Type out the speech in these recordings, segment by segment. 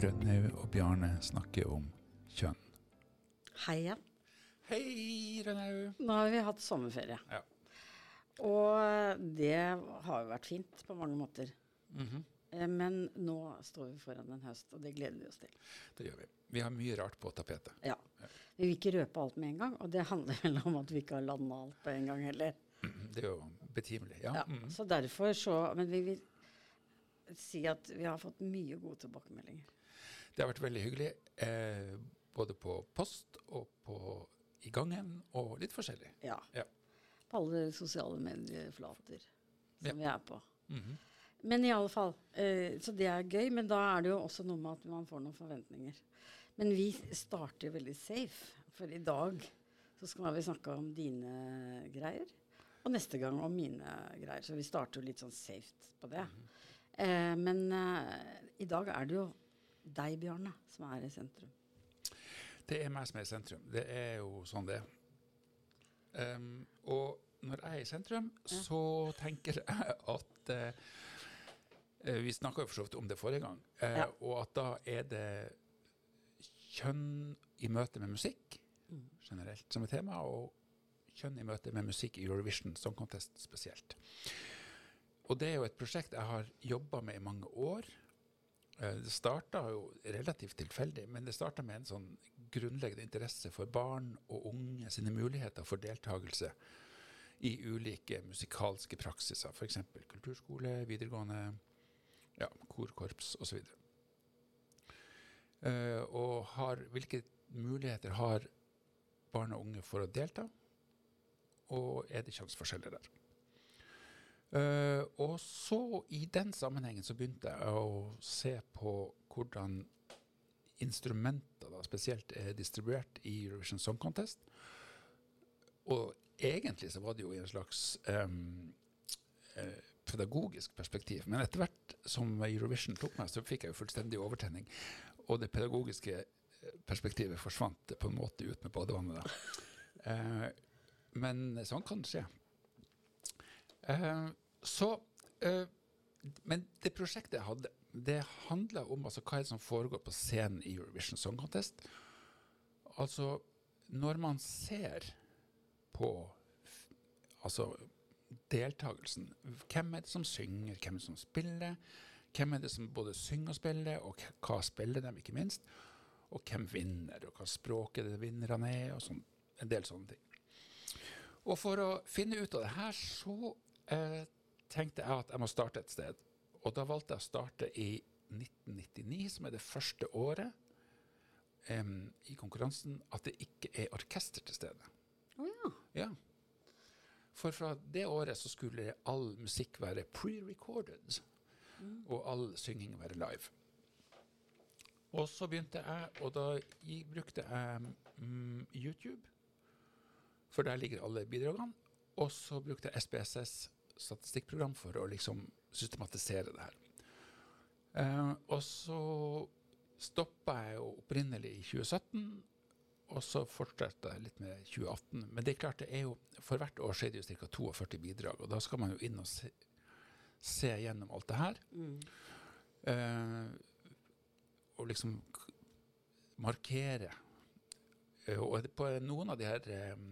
Rønnaug og Bjarne snakker om kjønn. Hei igjen. Hei, Rønnaug. Nå har vi hatt sommerferie. Ja. Og det har jo vært fint på mange måter. Mm -hmm. Men nå står vi foran en høst, og det gleder vi oss til. Det gjør vi. Vi har mye rart på tapetet. Ja. Vi vil ikke røpe alt med en gang, og det handler vel om at vi ikke har landa alt på en gang heller. Mhm, Det er jo betimelig. Ja. Ja, mhm. Så derfor så Men vi vil si at vi har fått mye gode tilbakemeldinger. Det har vært veldig hyggelig. Eh, både på post og på i gangen, og litt forskjellig. Ja. Ja. På alle sosiale medieflater som Ja. vi er på. Mhm. Men i alle fall, eh, Så det er gøy, men da er det jo også noe med at man får noen forventninger. Men vi starter veldig safe, for i dag så skal vi snakke om dine greier. Og neste gang om mine greier. Så vi starter jo litt sånn safe på det. eh, men eh, i dag er det jo deg, Bjarne, som er i sentrum. Det er meg som er i sentrum. Det er jo sånn det er. Um, og når jeg er i sentrum, så tenker jeg at eh, Vi snakka jo for så vidt om det forrige gang. uh, Ja. Og at da er det kjønn i møte med musikk generelt som er tema, og kjønn i møte med musikk i Eurovision Song Contest spesielt. Og det er jo et prosjekt jeg har jobba med i mange år. Eh, Det starta jo relativt tilfeldig, men det starta med en sånn grunnleggende interesse for barn og unge sine muligheter for deltakelse i ulike musikalske praksiser, f.eks. kulturskole, videregående, ja, korkorps osv. Uh, og har, hvilke muligheter har barn og unge for å delta, og er det kjønnsforskjeller der? Eh, og så i den sammenhengen så begynte jeg å se på hvordan instrumenter da, spesielt er distribuert i Eurovision Song Contest. Og egentlig så var det jo i en slags um, uh, pedagogisk perspektiv. Men etter hvert som Eurovision tok meg, så fikk jeg jo fullstendig overtenning. Og det pedagogiske eh, perspektivet forsvant på en måte ut med badevannet. da. Uh, men sånn kan skje. Eh, så uh, Men det prosjektet jeg hadde, det handla om altså, hva som foregår på scenen i Eurovision Song Contest. Altså, når man ser på altså, deltakelsen Hvem er det som synger, hvem er det som spiller? Hvem er det som både synger og spiller, og hva spiller dem, ikke minst? Og hvem vinner, og hva språket det vinnerne er, og sånn, en del sånne ting. Og for å finne ut av det her, så eh, tenkte jeg at jeg må starte et sted. Og da valgte jeg å starte i 1999, som er det første året em, i konkurransen, at det ikke er orkester til stede. Å ja. Ja. For fra det året så skulle all musikk være pre-recorded, og all synging være live. Og så begynte jeg, og da brukte jeg mm, YouTube, for der ligger alle bidragene. Og så brukte jeg SPSS statistikkprogram for å liksom systematisere det her. Eh, og så stoppa jeg jo opprinnelig i 2017, og så fortsatte jeg litt med 2018. Men det er klart, det er jo, for hvert år så er det jo ca. 42 bidrag, og da skal man jo inn og se, se gjennom alt det her. Eh, og liksom markere. Eh, og på noen av de her eh,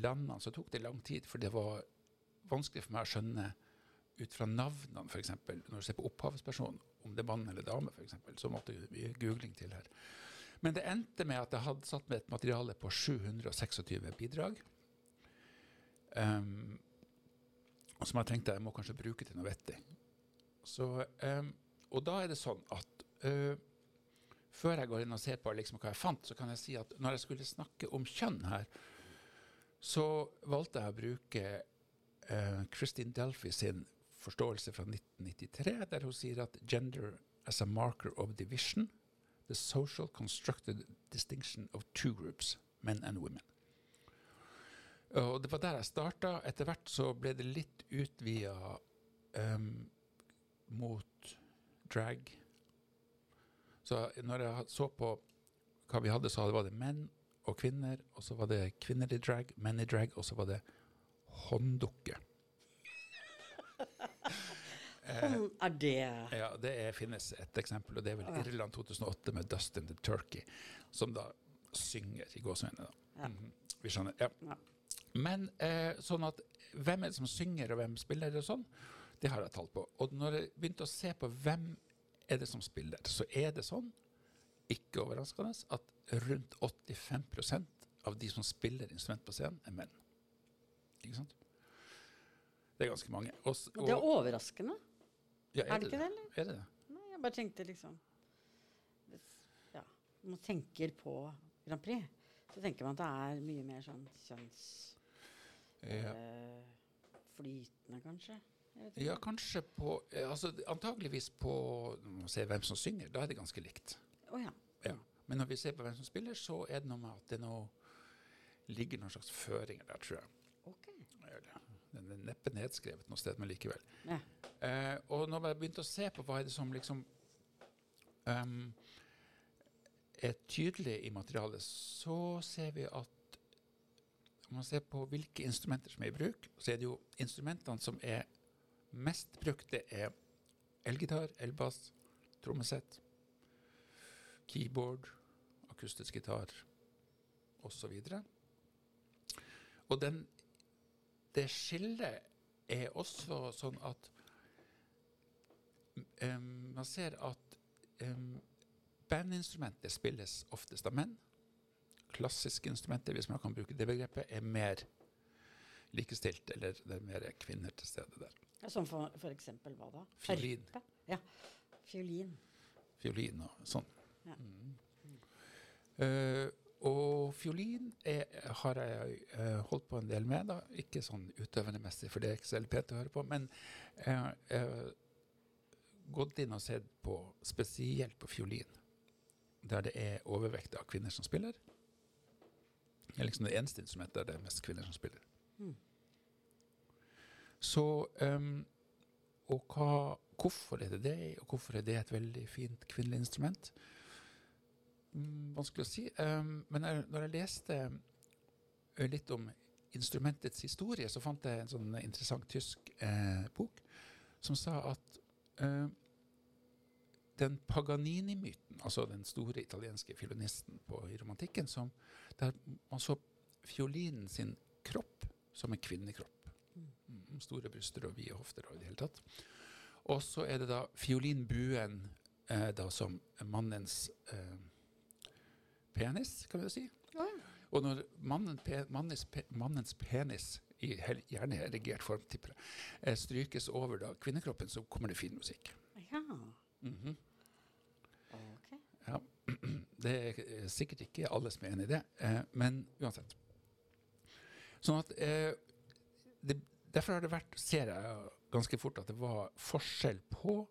landene så tok det lang tid, for det var vanskelig for meg å skjønne ut fra navnene, f.eks. Når du ser på opphavspersonen, om det er mann eller dame, eksempel, så måtte vi googling til her. Men det endte med at jeg hadde satt med et materiale på 726 bidrag. Um, som jeg tenkte jeg må kanskje bruke til noe vettig. Så, um, og da er det sånn at uh, før jeg går inn og ser på liksom hva jeg fant, så kan jeg si at når jeg skulle snakke om kjønn her, så valgte jeg å bruke uh, Christine Delphi sin forståelse fra 1993, der hun sier at gender as a marker of division, the social constructed distinction of two groups, men and women. Og det var der jeg starta. Etter hvert så ble det litt utvida um, mot drag. Så når jeg så på hva vi hadde, så var det menn og kvinner, og så var det kvinner i drag, menn i drag, og så var det hånddukke. Sånn er det Ja, det er, finnes et eksempel, og det er vel. Irland 2008 med Dustin the Turkey, som da synger i gåsehudene. Ja. Mm -hmm. Vi skjønner. Ja. Ja. Men eh, sånn at hvem er det som synger, og hvem spiller, og sånn, det har jeg tall på. Og når jeg begynte å se på hvem er det som spiller, så er det sånn, ikke overraskende, at rundt 85% av de som spiller instrument på scenen, er menn. Ikke sant? Det er ganske mange. Og, og, Det er overraskende. ja, Er det ikke det, eller? Er det det? Nei, jeg bare tenkte liksom Ja. Man tenker på Grand Prix, så tenker man at det er mye mer sånn kjønnsflytende, Ja. Eh, kanskje? Ja, kanskje på eh, altså, Antageligvis på Når man ser hvem som synger, da er det ganske likt. Oh, ja. Ja. Men når vi ser på hvem som spiller, så er det noe med at det nå ligger noen slags føringer der, tror jeg. Eller, Den er neppe nedskrevet noe sted, men likevel. Ja. Eh, og når jeg begynte å se på hva er det som liksom um, er tydelig i materialet, så ser vi at om man ser på hvilke instrumenter som er i bruk, så er det jo instrumentene som er mest brukt, det er elgitar, elbass, trommesett, keyboard, akustisk gitar osv. Og den, det skillet er også sånn at um, man ser at um, bandinstrumenter spilles oftest av menn. Klassiske instrumenter, hvis man kan bruke det begrepet, er mer likestilt, eller det er mer kvinner til stede der. Som for, for eksempel hva da? Fiolin. Ja. Fiolin. Fiolin og sånn. Ja. Mm. Eh, og fiolin er, har jeg uh, holdt på en del med, da. ikke sånn utøvende messig, for det er ikke så veldig pent å høre på. Men jeg har eh, gått inn og sett på spesielt på fiolin, der det er overvekt av kvinner som spiller. Det er liksom det eneste instrumentet der det er mest kvinner som spiller. Mm. Så um, Og hva, hvorfor er det det, og hvorfor er det et veldig fint kvinnelig instrument? Mm, vanskelig å si. Um, men når jeg leste eh, litt om instrumentets historie, så fant jeg en sånn interessant tysk eh, bok som sa at eh, den Paganini-myten, altså den store italienske fiolinisten på, i romantikken, som, der man så fiolinen sin kropp som en kvinnekropp. Mm, store bryster og vide hofter og i det hele tatt. Og så er det da fiolinbuen eh, da som mannens eh, penis, kan vi jo si. Ja. Og når mannen, pe, mannens, pe, mannens penis, i hel, gjerne erigert form, tipper jeg, eh, strykes over da kvinnekroppen, så kommer det fin musikk. ja. Mm -hmm. okay. Ja. Det er eh, sikkert ikke alle som er enig i det, eh, men uansett. Sånn at eh, det, Derfor har det vært, ser jeg ganske fort at det var forskjell på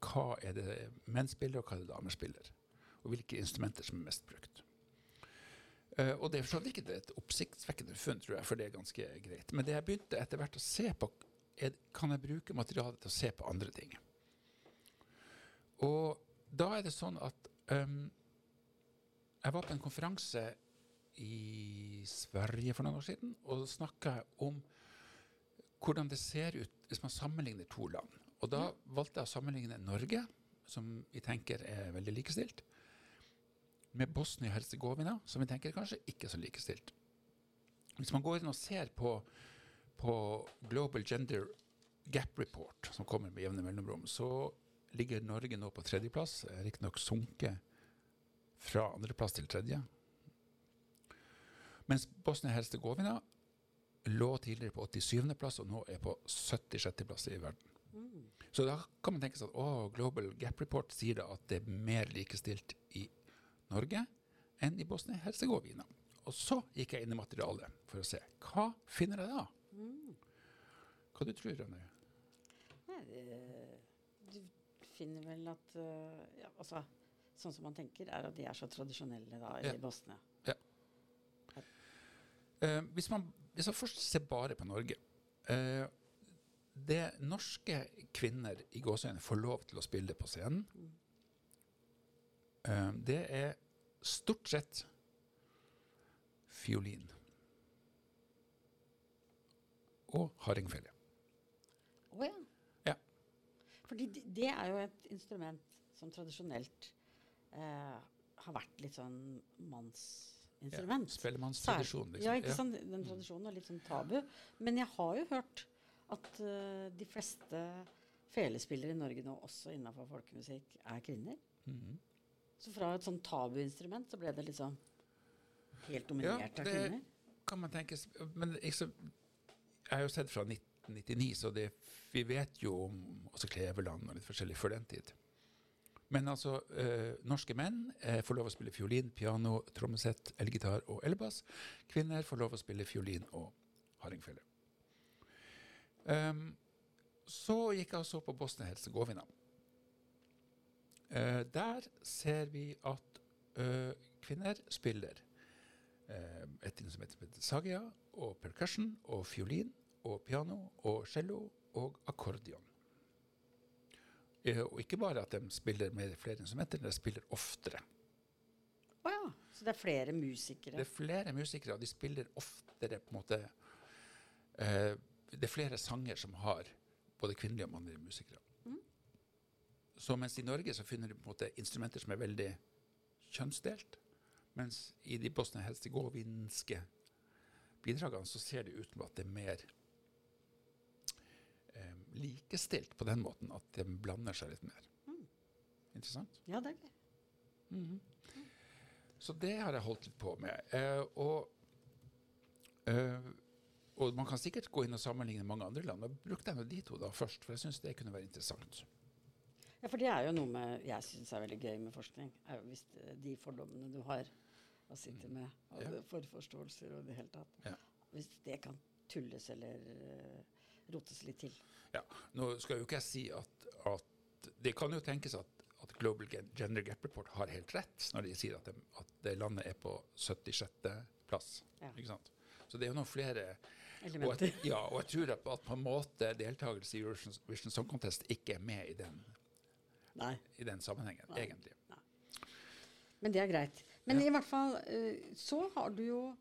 hva er det menn spiller, og hva er det damer spiller. Og hvilke instrumenter som er mest brukt. Uh, og det er for så vidt ikke et oppsiktsvekkende funn, tror jeg, for det er ganske greit. Men det jeg begynte etter hvert å se på, er kan jeg bruke materialet til å se på andre ting. Og da er det sånn at um, Jeg var på en konferanse i Sverige for noen år siden og snakka om hvordan det ser ut hvis man sammenligner to land. Og da valgte jeg å sammenligne Norge, som vi tenker er veldig likestilt, med Bosnia-Hercegovina, som vi tenker kanskje ikke er så likestilt. Hvis man går inn og ser på, på Global Gender Gap Report, som kommer med jevne mellomrom, så ligger Norge nå på tredjeplass. Riktignok sunket fra andreplass til tredje. Mens Bosnia-Hercegovina lå tidligere på 87. plass og nå er på 76. plass i verden. Mm. Så da kan man tenke seg at å, Global Gap Report sier da at det er mer likestilt i Norge enn i Bosnia-Hercegovina. Og så gikk jeg inn i materialet for å se hva finner jeg da. Mm. Hva du tror Rønne? Nei, du finner vel at øh, ja, altså, Sånn som man tenker, er at de er så tradisjonelle da, Ja. i Bosnia. Eh, hvis, man, hvis man først ser bare på Norge eh, Det norske kvinner i gåseøyne får lov til å spille på scenen, Mm. Eh, det er stort sett fiolin. Og hardingfele. Å ja. Fordi det, det er jo et instrument som tradisjonelt eh, har vært litt sånn mannsinstrument. Ja, Spellemannstradisjon, liksom. Ja, ikke sant? Den tradisjonen er litt sånn tabu. Men jeg har jo hørt at uh, de fleste felespillere i Norge nå, også innenfor folkemusikk, er kvinner. Mhm. Så fra et sånn tabuinstrument så ble det liksom helt Ja, dominert av det kvinner. kan man tenke Men liksom, jeg har jo sett fra 1999, så det, vi vet jo om også Kleveland og litt forskjellig før den tid. Men altså, eh, norske menn eh, får lov å spille fiolin, piano, trommesett, elgitar og elbass. Kvinner får lov å spille fiolin og hardingfele. Um, så gikk jeg og så på Bosnia-Hercegovina. Eh, der ser vi at eh, kvinner spiller eh, et instrument som heter sagia, og percussion, og fiolin, og piano, og cello, og akkordion. Eh, og ikke bare at de spiller med flere instrumenter, de spiller oftere. Å ja. Så det er flere musikere. Det er flere musikere, og de spiller oftere på en måte eh, Det er flere sanger som har både kvinnelige og mannlige musikere. Så mens i Norge så finner du på en måte instrumenter som er veldig kjønnsdelt, mens i de bosnia-hercegovinske bidragene så ser det ut som at det er mer eh, likestilt på den måten at de blander seg litt mer. Interessant. Ja, det er gøy. Så det har jeg holdt litt på med. Eh, og, eh, og man kan sikkert gå inn og sammenligne mange andre land. Og brukte jeg nå de to da først, for jeg syns det kunne være interessant. Ja, for det er jo noe med, jeg syns er veldig gøy med forskning. er jo Hvis de fordommene du har og sitter med, og Ja. forforståelser og det hele tatt Ja. Hvis det kan tulles eller uh, rotes litt til. Ja, Nå skal jo ikke jeg si at, at Det kan jo tenkes at, at Global Gender Gap Report har helt rett når de sier at, de, at det landet er på 76. plass. Ja. Ikke sant? Så det er jo noen flere og Elementer. at, ja, og jeg tror at, at på en måte deltakelse i Eurovision Vision Song Contest ikke er med i den, Nei. i den sammenhengen, Nei. egentlig. Men det er greit. Men Ja. i hvert fall eh, så har du jo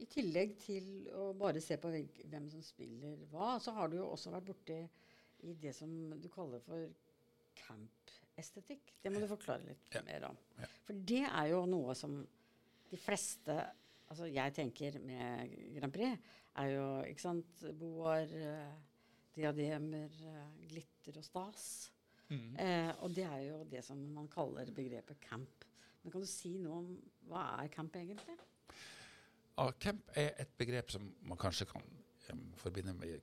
i tillegg til å bare se på hvem- hvem som spiller hva, så har du jo også vært borti i det som du kaller for camp-estetikk. Det må du forklare litt Ja. mer om. Ja. For det er jo noe som de fleste Altså jeg tenker med Grand Prix, er jo ikke sant boar, eh, diademer, eh, glitter og stas. Mm. Eh, og det er jo det som man kaller begrepet camp. Men kan du si noe om hva er camp egentlig? Ja, camp er et begrep som man kanskje kan um, forbinde med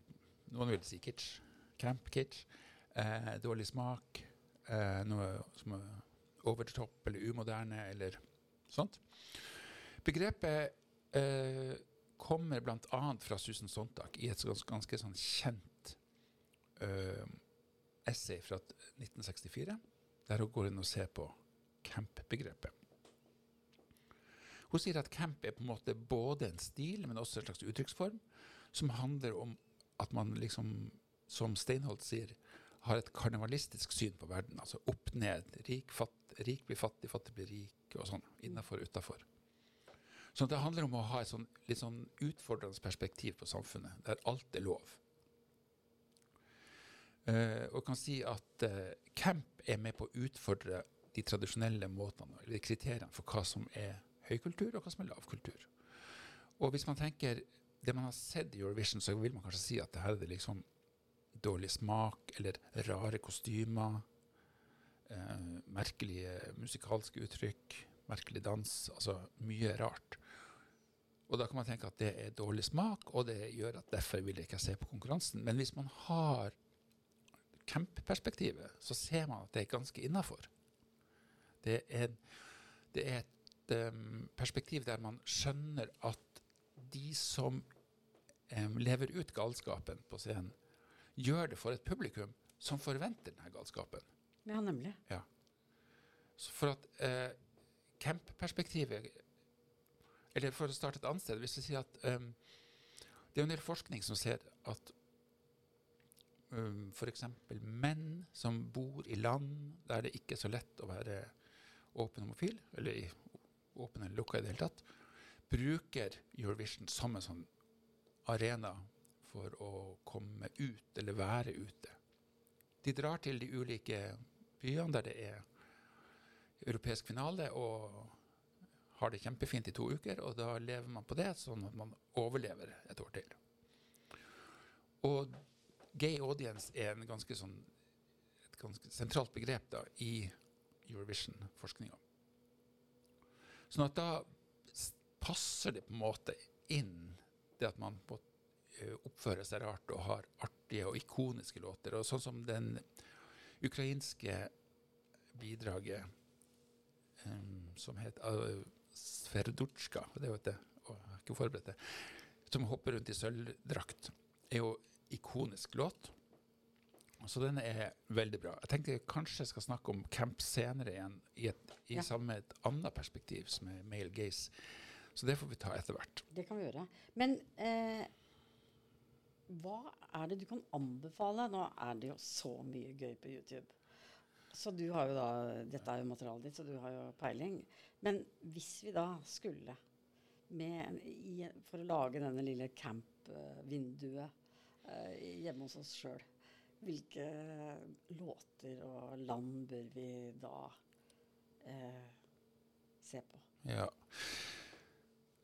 Noen vil si kitsch. Camp, kitsch. Eh, dårlig smak. Eh, noe som er over the top eller umoderne eller sånt. Begrepet eh, kommer bl.a. fra Susan Sontag i et ganske, ganske sånn kjent eh, essay fra 1964, der hun går inn og ser på camp-begrepet. Hun sier at camp er på en måte både en stil, men også en slags uttrykksform, som handler om at man liksom, som Steinholt sier, har et karnevalistisk syn på verden. Altså opp ned. Rik, fatt, rik blir fattig, fattig blir rik, og sånn. Innafor, utafor. Så det handler om å ha et sånn, litt sånn utfordrende perspektiv på samfunnet, der alt er lov. Eh, og kan si at eh, camp er med på å utfordre de tradisjonelle måtene, eller kriteriene for hva som er høykultur, og hva som er lavkultur. Og hvis man tenker det man har sett i Eurovision, så vil man kanskje si at det her er det liksom dårlig smak, eller rare kostymer, eh, merkelige musikalske uttrykk, merkelig dans, altså mye rart. Og da kan man tenke at det er dårlig smak, og det gjør at derfor vil jeg ikke se på konkurransen. Men hvis man har camp-perspektivet, så ser man at det er ganske innafor. Det det er et um, perspektiv der man skjønner at de som um, lever ut galskapen på scenen, gjør det for et publikum som forventer denne galskapen. Ja, nemlig. Så for at uh, camp-perspektivet Eller for å starte et annet sted Hvis vi sier at um, Det er en del forskning som ser at f.eks. menn som bor i land der det ikke er så lett å være åpen homofil, eller åpen eller lukka i det hele tatt, bruker Eurovision som en sånn arena for å komme ut, eller være ute. de drar til de ulike byene der det er europeisk finale, og har det kjempefint i to uker. Og da lever man på det, sånn at man overlever et år til. Og gay audience er en ganske sånn, et ganske sentralt begrep da, i Eurovision-forskninga. Sånn at da passer det på en måte inn det at man på, eh, oppføre seg rart og har artige og ikoniske låter. Og sånn som den ukrainske bidraget um, som het uh, Sverdutska, jo det, jeg har ikke forberedt det, som hopper rundt i sølvdrakt, er jo ikonisk låt. Så den er veldig bra. Jeg tenker kanskje jeg skal snakke om camp senere igjen, i, et, i Ja. samme et annet perspektiv, som er male gaze. Så det får vi ta etter hvert. Det kan vi gjøre. Men eh, hva er det du kan anbefale? Nå er det jo så mye gøy på YouTube. Så du har jo da Dette er jo materialet ditt, så du har jo peiling. Men hvis vi da skulle med i, For å lage denne lille camp-vinduet eh, hjemme hos oss sjøl, hvilke låter og land bør vi da eh, se på? Ja.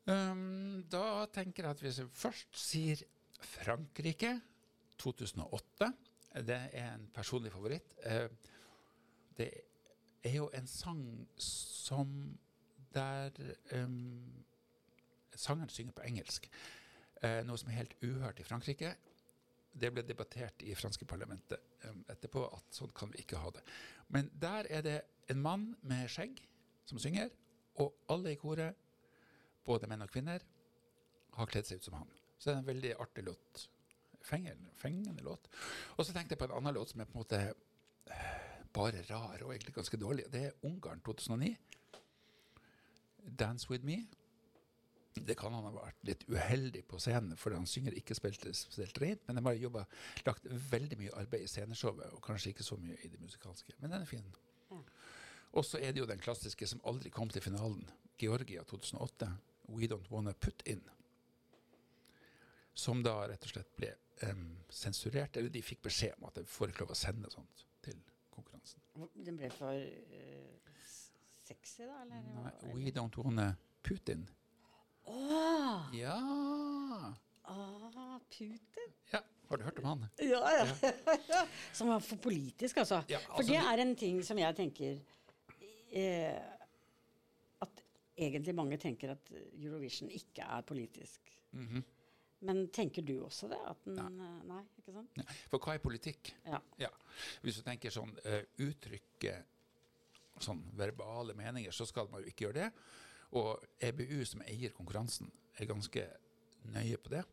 Um, da tenker jeg at hvis vi først sier Frankrike 2008 Det er en personlig favoritt. Eh, det er jo en sang som der um, Sangeren synger på engelsk. Eh, noe som er helt uhørt i Frankrike. Det ble debattert i franske parlamentet um, etterpå at sånn kan vi ikke ha det. Men der er det en mann med skjegg som synger, og alle i koret, både menn og kvinner, har kledd seg ut som han. Så det er en veldig artig låt. Fengende, fengende låt. Og så tenkte jeg på en annen låt som er på en måte eh, bare rar og egentlig ganske dårlig. Det er Ungarn 2009. 'Dance With Me'. Det kan han ha vært litt uheldig på scenen, for han synger ikke spilt spesielt rent, men han har jobba, lagt veldig mye arbeid i sceneshowet, og kanskje ikke så mye i det musikalske. Men den er fin. Ja. Og så er det jo den klassiske som aldri kom til finalen, Georgia 2008, 'We Don't Wanna Put In'. Som da rett og slett ble um, sensurert, eller de fikk beskjed om at de får ikke lov å sende sånt til konkurransen. Den ble for uh, sexy, da? Eller? Nei, 'We Don't Wanna Put In'. Åh! Ja! Ah, Putin? ja! Har du hørt om han? Ja, ja. Som var for politisk, altså. Ja, For altså, det er en ting som jeg tenker eh, At egentlig mange tenker at Eurovision ikke er politisk. Mhm. Men tenker du også det? At den, nei. nei, ikke sant? Ja, For hva er politikk? Ja. Hvis du tenker sånn uh, uttrykke sånn verbale meninger, så skal man jo ikke gjøre det. Og EBU, som eier konkurransen, er ganske nøye på det.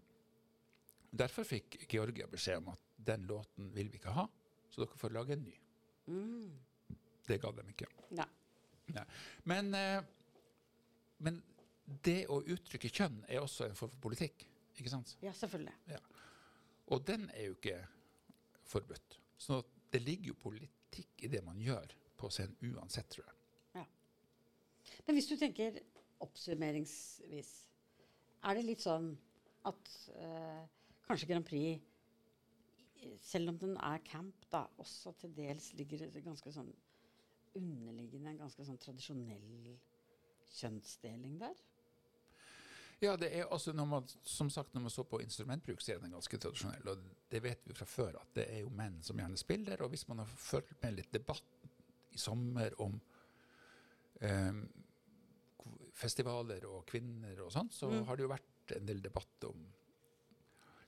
Derfor fikk Georgia beskjed om at den låten vil vi ikke ha, så dere får lage en ny. Mm. Det ga dem ikke. Nei. Nei. Men, eh, men det å uttrykke kjønn er også en form for politikk. Ikke sant? Ja, selvfølgelig. Og den er jo ikke forbudt. Så det ligger jo politikk i det man gjør på scenen uansett, tror jeg. Men hvis du tenker oppsummeringsvis, er det litt sånn at eh, kanskje Grand Prix, selv om den er camp, da, også til dels ligger det ganske sånn underliggende en ganske sånn tradisjonell kjønnsdeling der? Ja, det er altså når man, som sagt, når man så på instrumentbruk, så er den ganske tradisjonell. Og det vet vi fra før, at det er jo menn som gjerne spiller. Og hvis man har fulgt med litt debatt i sommer om k- festivaler og kvinner og sånn, så Mm. har det jo vært en del debatt om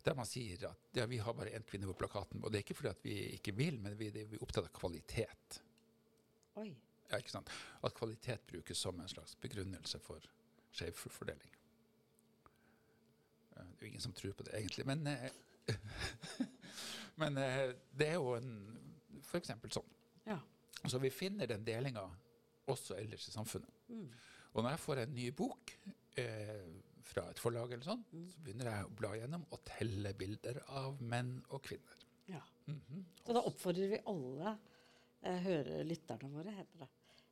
der man sier at ja, vi har bare én kvinne på plakaten. Og det er ikke fordi at vi ikke vil, men vi, det- vi er opptatt av kvalitet. Oi. Ja, ikke sant? At kvalitet brukes som en slags begrunnelse for skjev fordeling. Eh, Det er jo ingen som tror på det, egentlig. Men, eh, men eh, det er jo en eksempel sånn. Ja. Så vi finner den delinga også ellers i samfunnet. Mm. Og når jeg får en ny bok eh, fra et forlag, eller sånn, Mm. så begynner jeg å bla gjennom og telle bilder av menn og kvinner. ja. Mhm. Så da oppfordrer vi alle eh, hørelytterne våre, heter det,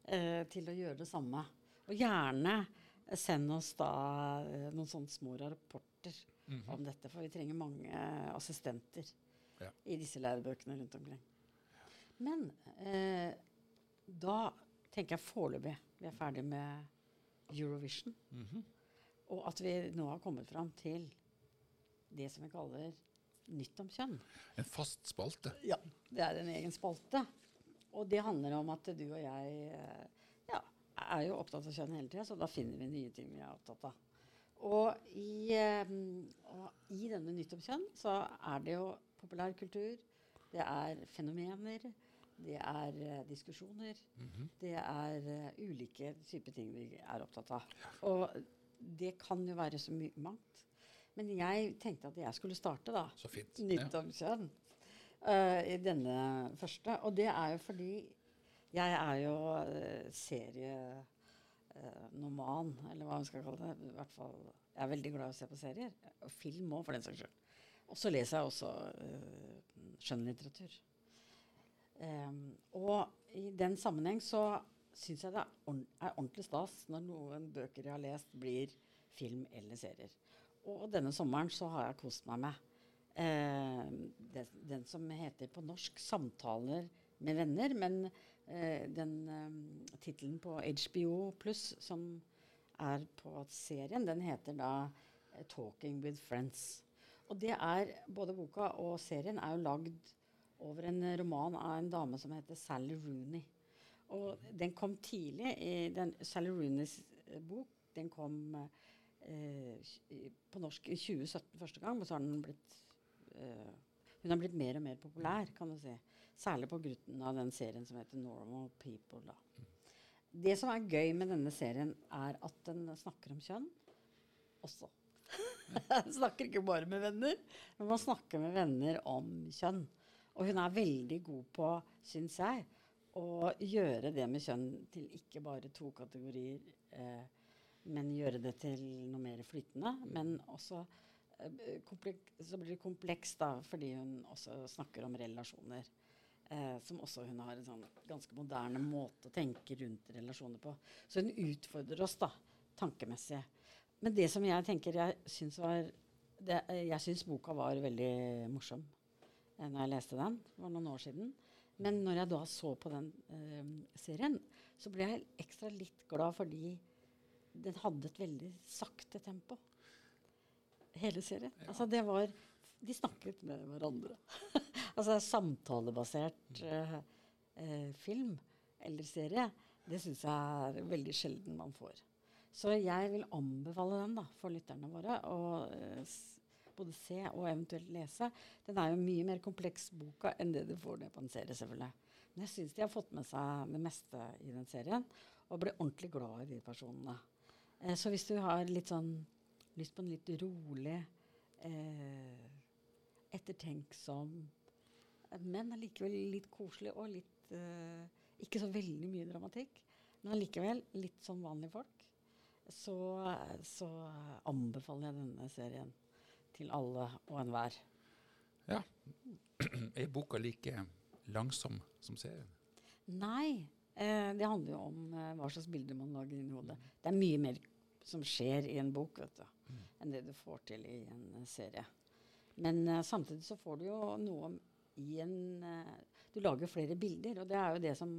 eh, til å gjøre det samme. Og gjerne send oss da eh, noen sånne små rapporter Mhm. om dette, for vi trenger mange eh, assistenter Ja. i disse lærebøkene rundt omkring. Men eh, da tenker jeg foreløpig vi er ferdig med Eurovision. Mhm. Og at vi nå har kommet fram til det som vi kaller Nytt om kjønn. En fast spalte. Ja, det er en egen spalte. Og det handler om at du og jeg eh, ja, er jo opptatt av kjønn hele tida, så da finner vi nye ting vi er opptatt av. Og i, eh, og i denne Nytt om kjønn så er det jo populærkultur, det er fenomener, det er uh, diskusjoner, Mhm. det er uh, ulike typer ting vi er opptatt av. Og det kan jo være så mye mangt. Men jeg tenkte at jeg skulle starte, da. Så fint. Nytt Ja. eh, I denne første. Og det er jo fordi jeg er jo uh, serienorman, eller hva man skal kalle det. I hvert fall, jeg er veldig glad i å se på serier. Og film òg, for den saks skyld. Og så leser jeg også uh, skjønnlitteratur. Em, og i den sammenheng så syns jeg det er ordentlig stas når noen bøker jeg har lest, blir film eller serier. Og denne sommeren så har jeg kost meg med eh, det, den som heter på norsk 'Samtaler med venner', men eh, den eh, tittelen på HBO pluss som er på serien, den heter da eh, 'Talking with Friends'. Og det er, både boka og serien er jo lagd over en roman av en dame som heter Sally Rooney. Og den kom tidlig. i den Sally Rooneys eh, bok den kom eh, på norsk i 2017 første gang, men så har den blitt eh, Hun har blitt mer og mer populær, kan du si. Særlig på grunn av den serien som heter 'Normal People'. Da. Det som er gøy med denne serien, er at den snakker om kjønn også. Den snakker ikke bare med venner, men man snakker med venner om kjønn. Og hun er veldig god på, syns jeg, å gjøre det med kjønn til ikke bare to kategorier, eh, men gjøre det til noe mer flytende. Men også eh, så blir det komplekst, da, fordi hun også snakker om relasjoner. Eh, som også hun har en sånn ganske moderne måte å tenke rundt relasjoner på. Så hun utfordrer oss da, tankemessig. Men det som jeg tenker jeg syns var det, eh, Jeg syns boka var veldig morsom eh, når jeg leste den for noen år siden. Men når jeg da så på den eh, serien, så ble jeg ekstra litt glad fordi den hadde et veldig sakte tempo. Hele serien. Altså det var De snakket med hverandre. altså samtalebasert eh, eh, film eller serie, det syns jeg er veldig sjelden man får. Så jeg vil anbefale den da, for lytterne våre Og, eh, både se og eventuelt lese. Den er jo mye mer kompleks boka enn det du får ned på en serie, selvfølgelig. Men jeg syns de har fått med seg det meste i den serien, og ble ordentlig glad i de personene. Eh, så hvis du har litt sånn lyst på en litt rolig, eh, ettertenksom, eh, men allikevel litt koselig og litt eh, Ikke så veldig mye dramatikk, men allikevel litt som vanlige folk, så, så anbefaler jeg denne serien til alle og enhver. Ja. Er boka like langsom som serien? Nei. Eh, det handler jo om eh, hva slags bilder man lager inni hodet. Det er mye mer som skjer i en bok vet du, enn det du får til i en uh, serie. Men uh, samtidig så får du jo noe i en uh, Du lager flere bilder, og det er jo det som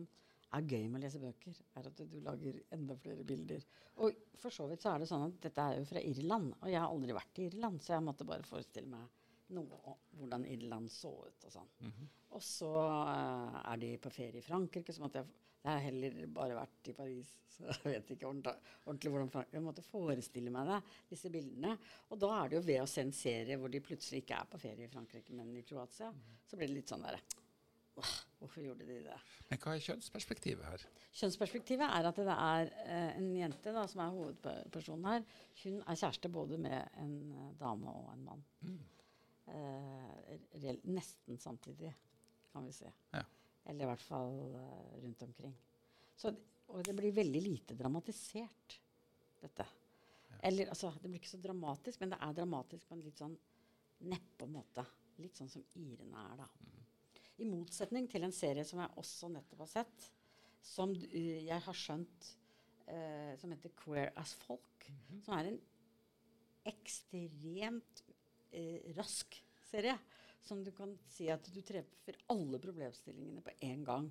er gøy med å lese bøker. er at du lager enda flere bilder. Og for så vidt så er det sånn at dette er jo fra Irland, og jeg har aldri vært i Irland, så jeg måtte bare forestille meg noe om hvordan Irland så ut og sånn. Og så uh, er de på ferie i Frankrike, så måtte jeg Jeg har heller bare vært i Paris, så jeg vet ikke ordentlig, ordentlig hvordan Frankrike Jeg måtte forestille meg det, disse bildene. Og da er det jo ved å se en serie hvor de plutselig ikke er på ferie i Frankrike, men i Kroatia, så blir det litt sånn derre «Åh, Hvorfor gjorde de det? Men hva er kjønnsperspektivet her? Kjønnsperspektivet er at det er eh, en jente da, som er hovedpersonen her. Hun er kjæreste både med en eh, dame og en mann. Eh, rel- nesten samtidig, kan vi si. Ja. Eller i hvert fall eh, rundt omkring. Så, og det blir veldig lite dramatisert, dette. Eller altså, det blir ikke så dramatisk, men det er dramatisk på en litt sånn neppe måte. Litt sånn som Irene er, da. I motsetning til en serie som jeg også nettopp har sett, som d- jeg har skjønt uh, som heter Queer as Folk. Som er en ekstremt uh, rask serie. som du kan si at du treffer alle problemstillingene på én gang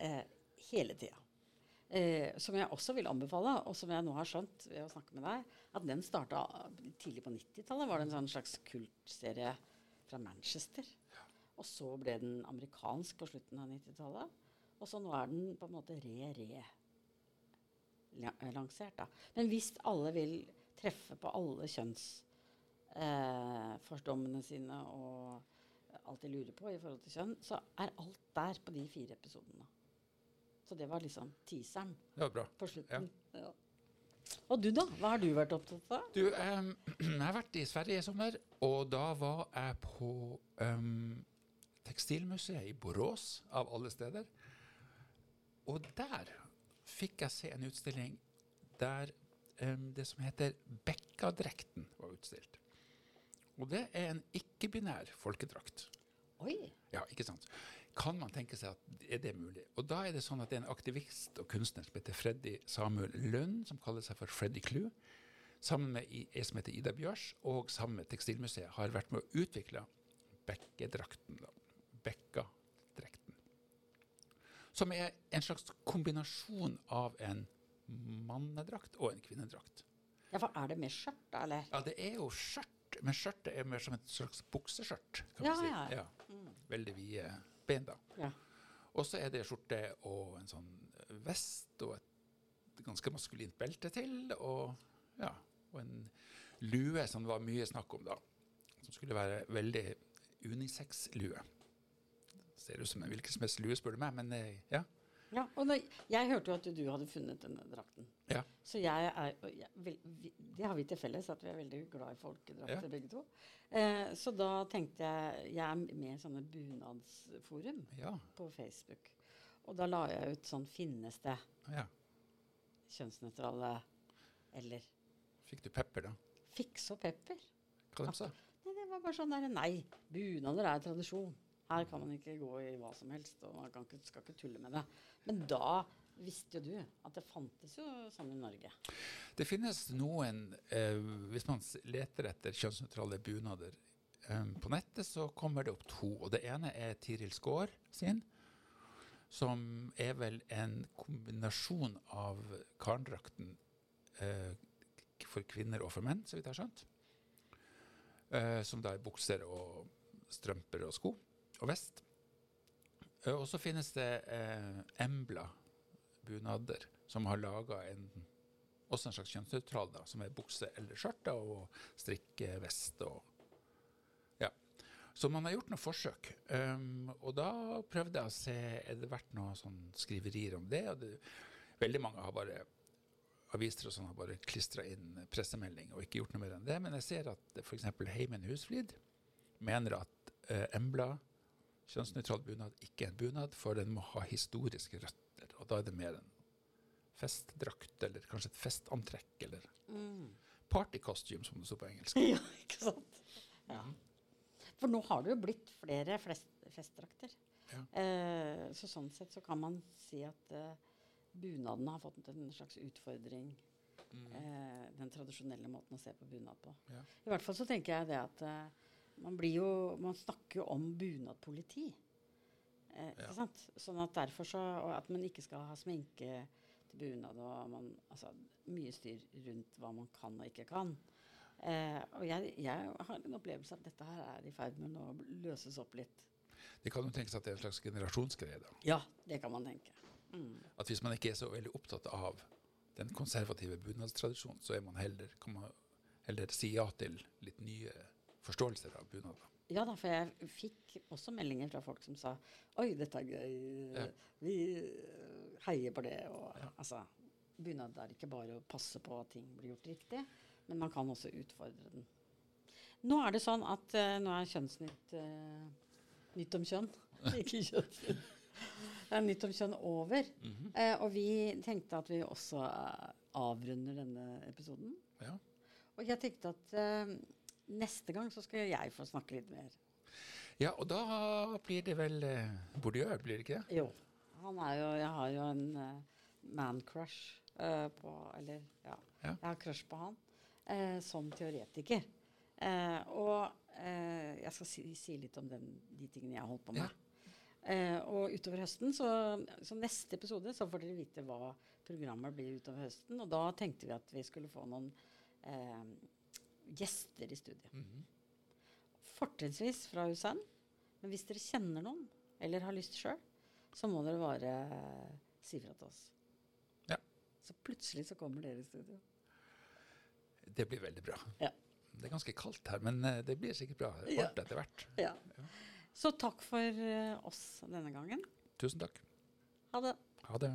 Uh, hele tida. Eh, som jeg også vil anbefale, og som jeg nå har skjønt ved å snakke med deg, at den starta tidlig på 90-tallet. Var det en sånn slags kultserie fra Manchester. Og så ble den amerikansk på slutten av 90-tallet. Og så nå er den på en måte re-re-lansert. da. Men hvis alle vil treffe på alle kjønnsfordommene sine og alt de lurer på i forhold til kjønn, så er alt der på de fire episodene. Så det var liksom teaseren var bra. på slutten. Ja. Og du, da? Hva har du vært opptatt av? Du, um, jeg har vært i Sverige i sommer, og da var jeg på em, Tekstilmuseet i Borås, av alle steder. Og der fikk jeg se en utstilling der um, det som heter Bekkadrekten var utstilt. Og det er en ikke-binær folkedrakt. Oi! Ja, ikke sant? Kan man tenke seg at er det mulig? Og da er det sånn at det er en aktivist og kunstner som heter Freddy Samuel Lund, som kaller seg for Freddy Clue, sammen med ei som heter Ida Bjørs, og sammen med Tekstilmuseet, har vært med å utvikle bekkedrakten. da. Bekkadrekten. Som er en slags kombinasjon av en mannedrakt og en kvinnedrakt. Ja, for er det med skjørt, da, eller? Ja, det er jo skjørt, men skjørtet er mer som et slags bukseskjørt. kan Ja, man si. ja. Ja. Veldig vide ben, da. Ja. Og så er det skjorte og en sånn vest og et ganske maskulint belte til. Og, ja, og en lue som det var mye snakk om da. Som skulle være veldig unisex-lue. Ser ut som en hvilken som helst lue, spør du meg. Men eh, ja. Ja, og når, jeg hørte jo at du hadde funnet denne drakten. Ja. Så jeg er jeg, vi, Det har vi til felles, at vi er veldig glad i folkedrakter Ja. begge to. Eh, så da tenkte jeg Jeg er med i sånne bunadsforum på Facebook. Og da la jeg ut sånn Finnes det kjønnsnøytrale eller Fikk du pepper, da? Fikk og pepper? Hva de sa de? det var bare sånn der Nei, bunader er tradisjon. Her kan man ikke gå i hva som helst, og man ikke, skal ikke tulle med det. Men da visste jo du at det fantes jo sånn i Norge. Det finnes noen eh, Hvis man leter etter kjønnsnøytrale bunader eh, på nettet, så kommer det opp to. Og det ene er Tiril Skaar sin, som er vel en kombinasjon av karndrakten eh, for kvinner og for menn, så vidt jeg har skjønt. Eh, som da er bukser og strømper og sko og vest. Eh, og så finnes det eh, Embla bunader, som har laga en også en slags kjønnsnøytral, som er bukse eller skjørt og strikkevest. Og. Så man har gjort noen forsøk. Um, og da prøvde jeg å se er det vært noen sånn skriverier om det. Og det, veldig mange har bare aviser og sånn har bare klistra inn pressemelding og ikke gjort noe mer enn det. Men jeg ser at f.eks. Heimen Husflid mener at uh, Embla kjønnsnøytral bunad ikke en bunad, for den må ha historiske røtter. Og da er det mer en festdrakt, eller kanskje et festantrekk, eller party costume, som det står på engelsk. ja, ikke sant? Ja. For nå har det jo blitt flere flest, festdrakter. Ja. Eh, så sånn sett så kan man si at eh, bunaden har fått en slags utfordring. Eh, den tradisjonelle måten å se på bunad på. Ja. I hvert fall så tenker jeg det at eh, man blir jo Man snakker jo om bunadpoliti. Eh, ikke sant? Sånn at derfor så Og at man ikke skal ha sminke til bunad, og man Altså mye styr rundt hva man kan og ikke kan. Eh, og jeg, jeg har en opplevelse at dette her er i ferd med å løses opp litt. Det kan jo tenkes at det er en slags generasjonsgreie. da. Ja, det kan man tenke. Mm. At hvis man ikke er så veldig opptatt av den konservative bunadstradisjonen, så er man heller, kan man heller si ja til litt nye forståelser av bunader. Ja da, for jeg fikk også meldinger fra folk som sa Oi, dette er gøy. Ja. Vi øh, heier på det. Og, altså, bunad er ikke bare å passe på at ting blir gjort riktig, men man kan også utfordre den. Nå er det sånn at uh, nå er Kjønnsnytt uh, Nytt om kjønn. ikke Kjønnsnytt. Det er Nytt om kjønn over. eh, og vi tenkte at vi også eh, avrunder denne episoden. Ja. Og jeg tenkte at eh, neste gang så skal jeg få snakke litt mer. ja, og da blir det vel eh, Bourdieu, blir det ikke det? Jo. Han er jo Jeg har jo en uh, man-crush eh, på Eller, ja. Ja. Jeg har crush på han eh, som teoretiker. Eh, og eh, Jeg skal si, si litt om den, de tingene jeg har holdt på Ja. med. Eh, og utover høsten, så, så neste episode, så får dere vite hva programmet blir utover høsten. Og da tenkte vi at vi skulle få noen eh, gjester i studiet. Mhm. Fortrinnsvis fra USN. Men hvis dere kjenner noen, eller har lyst sjøl, så må dere bare si fra til oss. Ja. Så plutselig så kommer dere i studio. Det blir veldig bra. Ja. Det er ganske kaldt her, men eh, det blir sikkert bra Ja. etter hvert. Ja. Så takk for eh, oss denne gangen. Tusen takk. Ha det. Ha det.